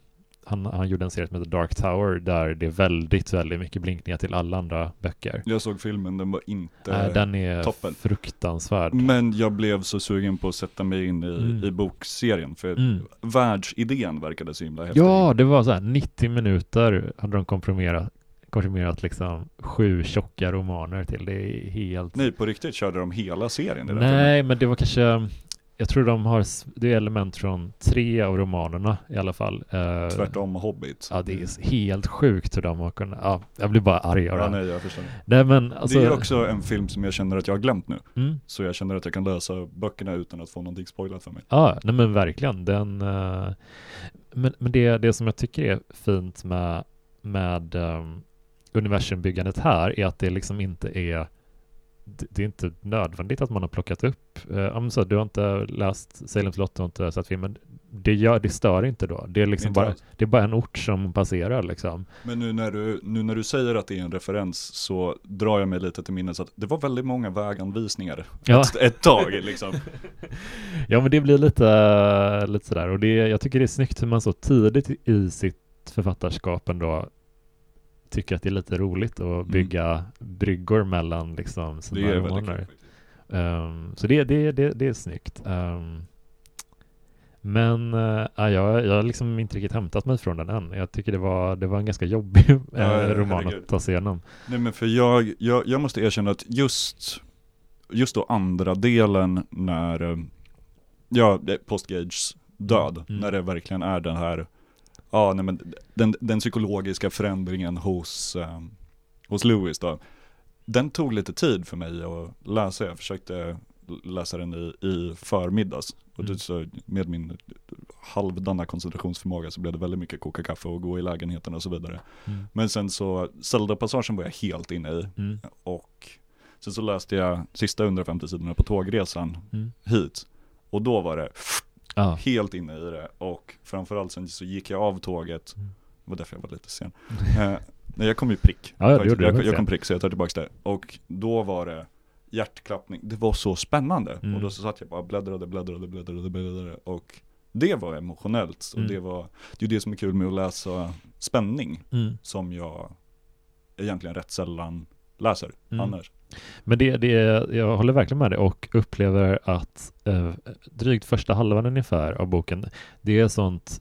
han, han gjorde en serie som heter Dark Tower där det är väldigt, väldigt mycket blinkningar till alla andra böcker. Jag såg filmen, den var inte Nej, den är toppen. fruktansvärd. Men jag blev så sugen på att sätta mig in i, Mm. i bokserien för Mm. världsidén verkade så himla häftig. Ja, det var så här 90 minuter hade de komprimerat, komprimerat liksom sju tjocka romaner till. Det är helt... Nej, på riktigt körde de hela serien. Nej, men det var kanske, jag tror de har, det är element från tre av romanerna i alla fall. Eh, Tvärtom Hobbit. Ja, det är helt sjukt hur de har kunnat, ja, jag blir bara arg Ja, det. nej, jag förstår. Nej, men alltså, det är också en film som jag känner att jag har glömt nu. mm, Så jag känner att jag kan läsa böckerna utan att få någonting spoilat för mig. ja, nej men verkligen, den, eh, men, men det, det som jag tycker är fint med, med um, universumbyggandet här är att det liksom inte är det är inte nödvändigt att man har plockat upp, eh, så, du har inte läst Salem slott, du har inte sett filmen, det, gör, det stör inte då. Det är liksom Inte bara, alls. det är bara en ort som passerar liksom. Men nu när, du, nu när du säger att det är en referens så drar jag mig lite till minnes att det var väldigt många väganvisningar Ja. ett, ett tag liksom. *laughs* Ja men det blir lite, lite sådär och det, jag tycker det är snyggt hur man så tidigt i sitt författarskap ändå tycker att det är lite roligt att bygga bryggor mellan liksom sina Mm. Det är väldigt romaner. Ehm, så det, det, det, det är snyggt. Ehm, men uh, ja, jag, jag har liksom inte riktigt hämtat mig från den än. Jag tycker det var, det var en ganska jobbig eh, Ja, roman herregud. att ta sig igenom. Nej men för jag, jag, jag måste erkänna att just, just då andra delen när, ja, Postgages död, Mm. när det verkligen är den här, ja nej men den, den psykologiska förändringen hos, eh, hos Lewis då. Den tog lite tid för mig att läsa, jag försökte läsa den i, i förmiddags. Och Mm. så med min halvdana koncentrationsförmåga så blev det väldigt mycket koka kaffe och gå i lägenheten och så vidare. Mm. Men sen så, Zelda-passagen var jag helt inne i. Mm. Och sen så läste jag sista 150 sidorna på tågresan Mm. hit. Och då var det Ja. helt inne i det. Och framförallt sen så gick jag av tåget. Mm. Det var därför jag var lite sen. Eh, nej jag kom ju prick. Ja, det Faktiskt. gjorde du jag, faktiskt, jag kom prick så jag tar tillbaka det. Och då var det hjärtklappning. Det var så spännande. Mm. Och då så satt jag bara bläddrade, bläddrade, bläddrade, bläddrade. Och det var emotionellt. Och Mm. det var, det är ju det som är kul med att läsa spänning. Mm. Som jag egentligen rätt sällan läser Mm. annars. Men det, det, jag håller verkligen med dig och upplever att eh, drygt första halvan ungefär av boken, det är sånt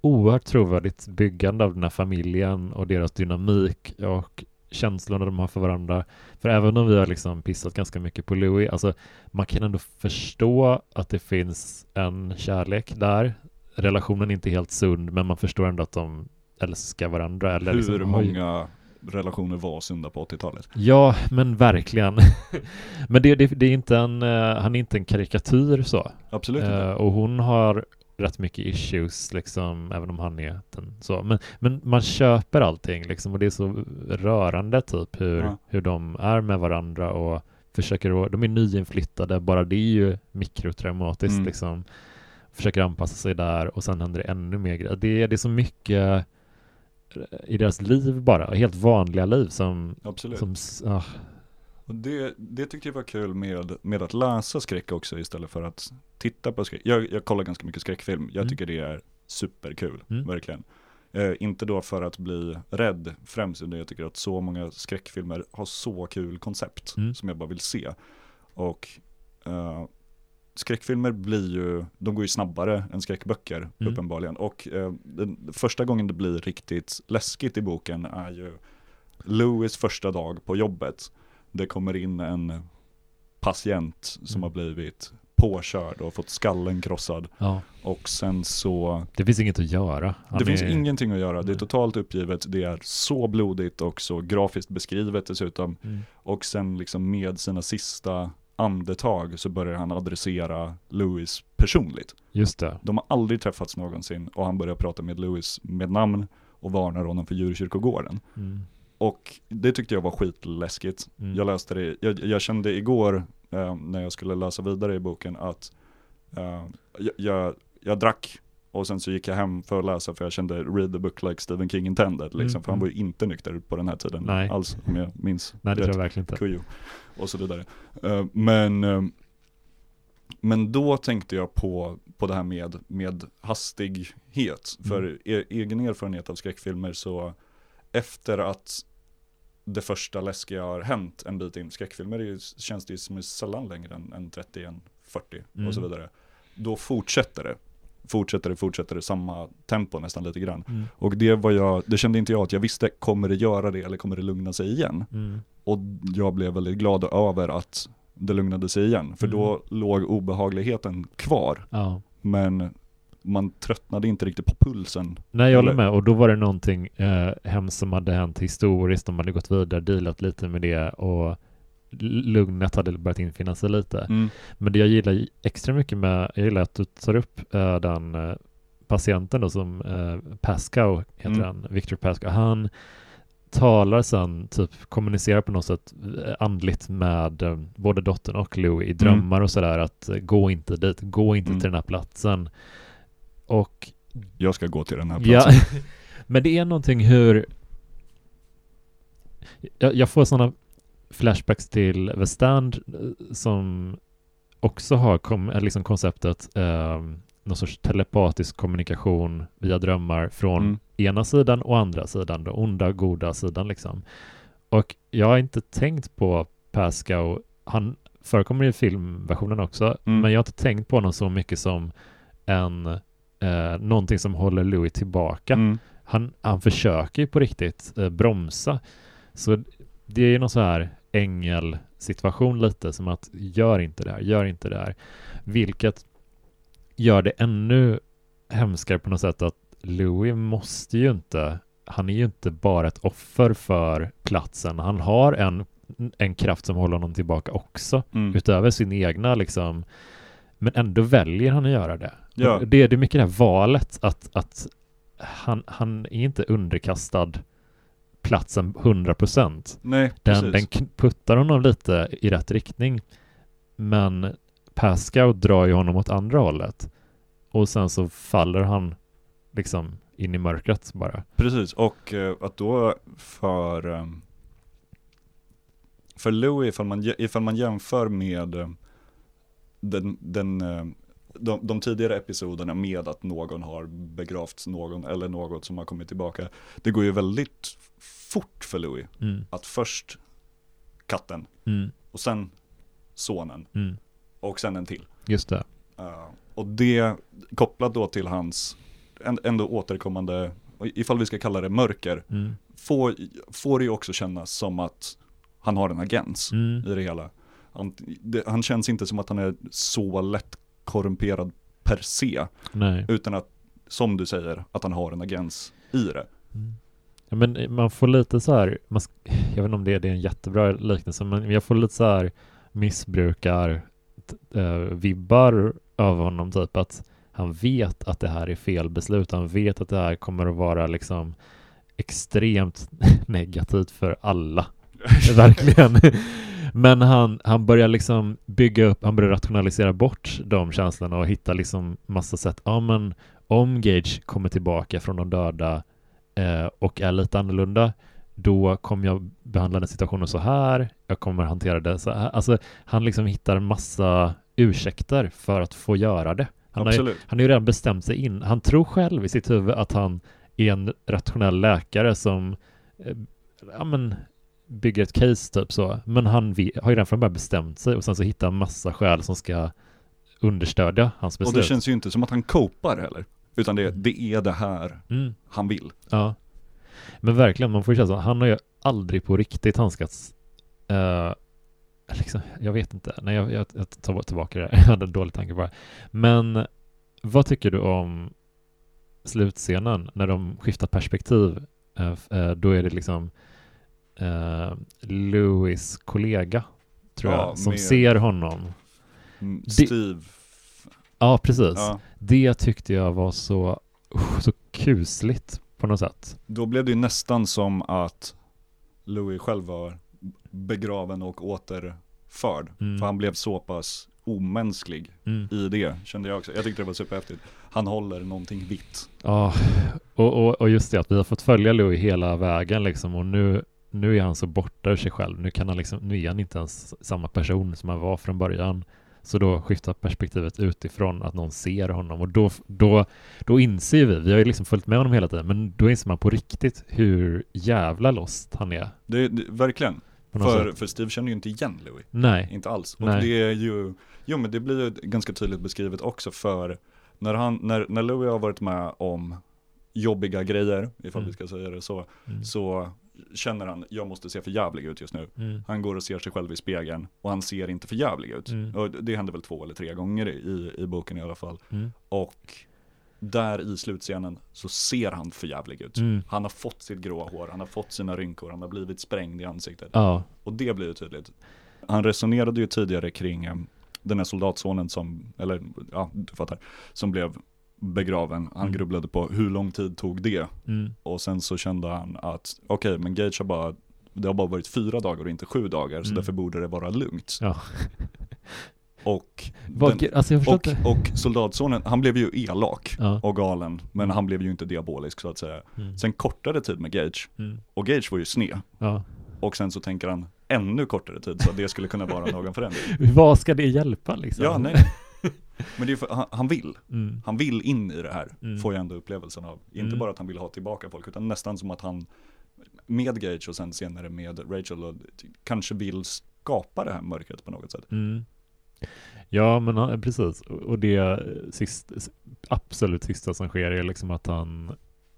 oerhört trovärdigt byggande av den här familjen och deras dynamik och känslorna de har för varandra. För även om vi har liksom pissat ganska mycket på Louis, alltså man kan ändå förstå att det finns en kärlek där. Relationen är inte helt sund, men man förstår ändå att de älskar varandra. Eller Hur liksom, många relationer var sunda på 80-talet? Ja, men verkligen. *laughs* men det, det, det är inte en, eh, han är inte en karikatyr så. Absolut Eh, inte. och hon har rätt mycket issues liksom, även om han är den så. Men, men man köper allting liksom och det är så rörande typ hur, Ja. hur de är med varandra och försöker, de är nyinflyttade, bara det är ju mikrotraumatiskt Mm. liksom. Försöker anpassa sig där och sen händer det ännu mer grejer. Det, det är så mycket i deras liv bara, helt vanliga liv som, Absolut. som ah, Och det, det tyckte jag var kul med, med att läsa skräck också istället för att titta på skräck. Jag, jag kollar ganska mycket skräckfilm. Jag Mm. tycker det är superkul, Mm. verkligen. Eh, inte då för att bli rädd främst, utan jag tycker att så många skräckfilmer har så kul koncept Mm. som jag bara vill se. Och eh, skräckfilmer blir ju, de går ju snabbare än skräckböcker Mm. uppenbarligen. Och eh, den första gången det blir riktigt läskigt i boken är ju Louis första dag på jobbet. Det kommer in en patient som Mm. har blivit påkörd och fått skallen krossad. ja, Och sen så, det finns inget att göra. Han det finns är- ingenting att göra. Det är totalt uppgivet. Det är så blodigt och så grafiskt beskrivet dessutom. Mm. Och sen liksom med sina sista andetag så börjar han adressera Louis personligt. Just det. De har aldrig träffats någonsin och han börjar prata med Louis med namn och varnar honom för djurkyrkogården. Mm. Och det tyckte jag var skitläskigt. Mm. Jag läste det, jag, jag kände igår eh, när jag skulle läsa vidare i boken att eh, jag, jag, jag drack och sen så gick jag hem för att läsa för jag kände read the book like Stephen King intended liksom. Mm, För han mm. var ju inte nykter på den här tiden Nej. alls om jag minns Nej, det rätt. tror jag verkligen inte. Kujo och så vidare. Eh, men, eh, men då tänkte jag på, på det här med, med hastighet. Mm. För e- egen erfarenhet av skräckfilmer så efter att det första läskiga har hänt en bit in, skräckfilmer är ju, känns det ju som sällan längre än, än 31, 40 Mm. och så vidare. Då fortsätter det. Fortsätter det, fortsätter det, samma tempo nästan lite grann. Mm. Och det var jag, det kände inte jag att jag visste, kommer det göra det eller kommer det lugna sig igen? Mm. Och jag blev väldigt glad över att det lugnade sig igen. För Mm. då låg obehagligheten kvar. Ja. Men man tröttnade inte riktigt på pulsen. Nej, jag håller med. Och då var det någonting eh, hemskt som hade hänt historiskt. De hade gått vidare, dealat lite med det och lugnet hade börjat infinna sig lite. Men det jag gillar extra mycket med, jag gillar att du tar upp eh, den eh, patienten då som eh, Pascoe heter Mm. han, Victor Pascoe. Han talar sen, typ kommunicerar på något sätt andligt med eh, både dottern och Louis i drömmar och sådär att gå inte dit, gå inte Mm. till den här platsen. Och Jag ska gå till den här Ja, platsen. *laughs* men det är någonting hur jag, jag får sådana flashbacks till The Stand eh, som också har kom, eh, liksom konceptet eh, någon sorts telepatisk kommunikation via drömmar från Mm. ena sidan och andra sidan, den onda goda sidan liksom. Och jag har inte tänkt på Pascal, han förekommer i filmversionen också, Mm. men jag har inte tänkt på honom så mycket som en eh, någonting som håller Louis tillbaka. Mm. Han, han försöker ju på riktigt eh, bromsa. Så det är ju någon så här ängelsituation lite som att gör inte det här, gör inte det här. Vilket gör det ännu hemskare på något sätt att Louis måste ju inte, han är ju inte bara ett offer för platsen. Han har en, en kraft som håller honom tillbaka också, Mm. utöver sin egna liksom. Men ändå väljer han att göra det. Ja. Det, det är mycket det här valet att, att han, han är inte underkastad platsen 100%. Nej, Den, den puttar honom lite i rätt riktning. Men Pascal drar ju honom åt andra hållet. Och sen så faller han liksom in i mörkret bara. Precis, och eh, att då för, ehm, för Louis, ifall man, ifall man jämför med eh, den, den, eh, de, de tidigare episoderna med att någon har begravt någon eller något som har kommit tillbaka. Det går ju väldigt fort för Louis Mm, att först katten mm, och sen sonen mm. och sen en till. Just det. Uh, och det kopplat då till hans ändå återkommande, ifall vi ska kalla det mörker, Mm, får, får det ju också kännas som att han har en agens mm, i det hela. Han, det, han känns inte som att han är så lätt korrumperad per se, nej. utan att, som du säger, att han har en agens i det. Ja, men man får lite så här, man, jag vet inte om det, det är en jättebra liknelse, men jag får lite så här missbrukar eh, vibbar av honom, typ att han vet att det här är fel beslut, han vet att det här kommer att vara liksom extremt *laughs* negativt för alla, *laughs* verkligen. Men han, han börjar liksom bygga upp, han börjar rationalisera bort de känslorna och hitta liksom massa sätt. Ja, men om Gage kommer tillbaka från de döda eh, och är lite annorlunda, då kommer jag behandla den situationen så här, jag kommer hantera det så här. Alltså, han liksom hittar massa ursäkter för att få göra det. Han har, ju, han har ju redan bestämt sig in. Han tror själv i sitt huvud att han är en rationell läkare som eh, ja, men, bygger ett case typ så. Men han vi, har ju redan från början bestämt sig och sen så hittar han massa skäl som ska understödja hans Och beslut. det känns ju inte som att han kopar heller. Utan det, det är det här mm, han vill. ja. Men verkligen, man får ju känna så. Han har ju aldrig på riktigt handskats eh, liksom, jag vet inte. Nej, jag, jag, jag tar tillbaka det. *laughs* Jag hade en dålig tanke bara. Men vad tycker du om slutscenen när de skiftar perspektiv? Eh, då är det liksom eh, Louis kollega, tror Ja, jag, som ser honom. Mm, Det- Steve, Ja, precis. ja. Det tyckte jag var så, uh, så kusligt på något sätt. Då blev det ju nästan som att Louis själv var begraven och återförd. Mm. För han blev så pass omänsklig Mm. i det, kände jag också. Jag tyckte det var superhäftigt. Han håller någonting vitt. Ja, och, och, och just det att vi har fått följa Louis hela vägen liksom och nu, nu är han så borta ur sig själv. Nu, kan han liksom, nu är han inte ens samma person som han var från början. Så då skiftar perspektivet utifrån att någon ser honom och då, då, då inser vi, vi har ju liksom följt med honom hela tiden, men då inser man på riktigt hur jävla lost han är. Det, det, verkligen. För, sätt. för Steve känner ju inte igen Louis. Nej. Inte alls. Och Nej. det är ju, jo men det blir ju ganska tydligt beskrivet också för när han, när, när Louis har varit med om jobbiga grejer, ifall Mm. vi ska säga det så, Mm. så känner han, jag måste se för jävlig ut just nu. Mm. Han går och ser sig själv i spegeln och han ser inte för jävlig ut. Mm. Det händer väl två eller tre gånger i, i boken i alla fall. Mm. Och där i slutscenen så ser han för jävlig ut. Mm. Han har fått sitt gråa hår, han har fått sina rynkor, han har blivit sprängd i ansiktet. Ja. Och det blir ju tydligt. Han resonerade ju tidigare kring eh, den här soldatsonen som, eller ja, du fattar, som blev begraven. Han Mm. grubblade på hur lång tid tog det? Mm. Och sen så kände han att, okej men Gage har bara, det har bara varit fyra dagar och inte sju dagar, så Mm. därför borde det vara lugnt. Ja. Och, *laughs* den, alltså och, och soldatsonen, han blev ju elak Ja. och galen, men han blev ju inte diabolisk så att säga. Mm. Sen kortare tid med Gage, Mm. och Gage var ju sned. Ja. Och sen så tänker han ännu kortare tid så att det skulle kunna vara någon förändring. *laughs* Vad ska det hjälpa liksom? Ja, nej. Men det är för, han, han vill. Mm. Han vill in i det här, Mm. får jag ändå upplevelsen av. Inte Mm. bara att han vill ha tillbaka folk, utan nästan som att han med Gage och sen senare med Rachel och, kanske vill skapa det här mörkret på något sätt. Mm. Ja, men precis. Och och det sist, absolut sista som sker är liksom att han,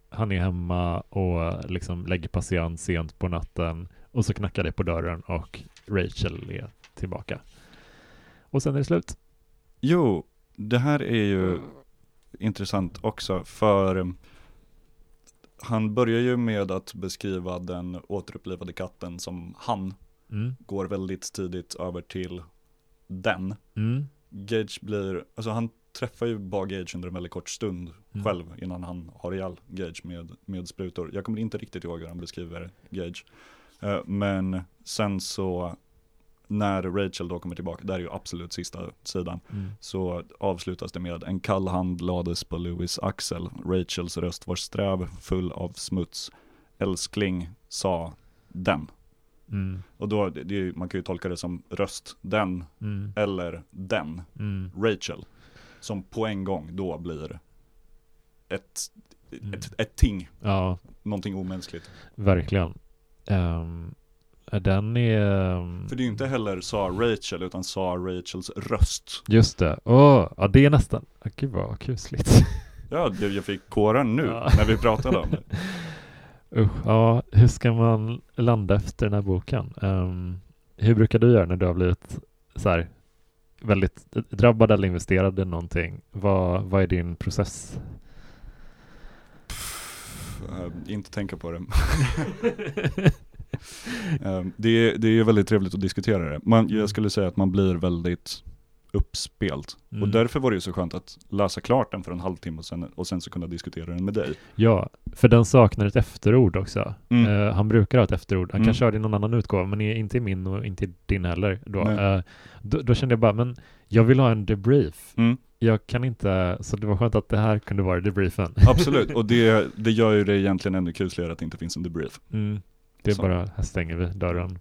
han är hemma och liksom lägger patient sent på natten och så knackar det på dörren och Rachel är tillbaka. Och sen är det slut. Jo, det här är ju intressant också för han börjar ju med att beskriva den återupplivade katten som han Mm. går väldigt tidigt över till den. Mm. Gage blir, alltså han träffar ju bara Gage under en väldigt kort stund Mm. själv innan han har ihjäl Gage med, med sprutor. Jag kommer inte riktigt ihåg hur han beskriver Gage. Eh, men sen så när Rachel då kommer tillbaka, där är ju absolut sista sidan, Mm. så avslutas det med en kall hand lades på Louis axel. Rachels röst var sträv, full av smuts. Älskling, sa den. Mm. Och då, det, man kan ju tolka det som röst, den, Mm. eller den, Mm. Rachel. Som på en gång då blir ett, Mm. ett, ett ting, Ja, någonting omänskligt. verkligen. Um, den är... ehm, För det är ju inte heller sa Rachel, utan sa Rachels röst. Just det. Åh, ja det är nästan... Ah, Gud vad kusligt. *laughs* Ja, det, jag fick kårar nu Ja. när vi pratade om det. *laughs* Usch, ja, hur ska man landa efter den här boken? Ehm, hur brukar du göra när du har blivit så här väldigt drabbad eller investerad i någonting? Vad, vad är din process? Eh, inte tänka på det. *laughs* *laughs* Eh, det, är, det är väldigt trevligt att diskutera det. Man, jag skulle säga att man blir väldigt uppspelt. Mm. Och därför var det ju så skönt att läsa klart den för en halvtimme och sen, och sen så kunna diskutera den med dig. Ja, för den saknar ett efterord också. Mm. Eh, han brukar ha ett efterord. Han Mm. kanske har det i någon annan utgåva, men inte i min och inte i din heller. Då. Eh, då, då kände jag bara, men jag vill ha en debrief. Mm. Jag kan inte, så det var skönt att det här kunde vara debriefen. Absolut, och det, *laughs* det gör ju det egentligen ännu kusligare att det inte finns en debrief. Mm. Det är Så. bara, här stänger vi dörren.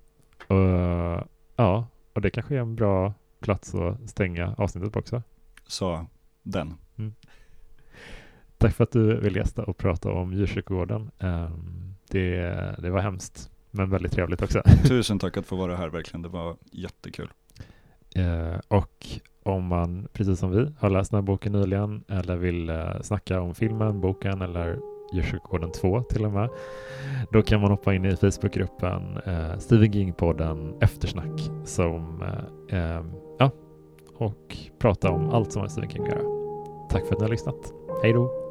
Och, ja, och det kanske är en bra plats att stänga avsnittet på också. Sa den. Tack för att du vill gästa och prata om djurkyrkogården. Ehm, det, det var hemskt, men väldigt trevligt också. *laughs* Tusen tack att få vara här verkligen, det var jättekul. Eh, och om man, precis som vi, har läst den här boken nyligen eller vill eh, snacka om filmen, boken eller Djursjukvården 2 till och med, då kan man hoppa in i Facebookgruppen eh, Stephen King-podden Eftersnack som, eh, eh, ja, och prata om allt som har med Stephen King att göra. Tack för att ni har lyssnat. Hej då!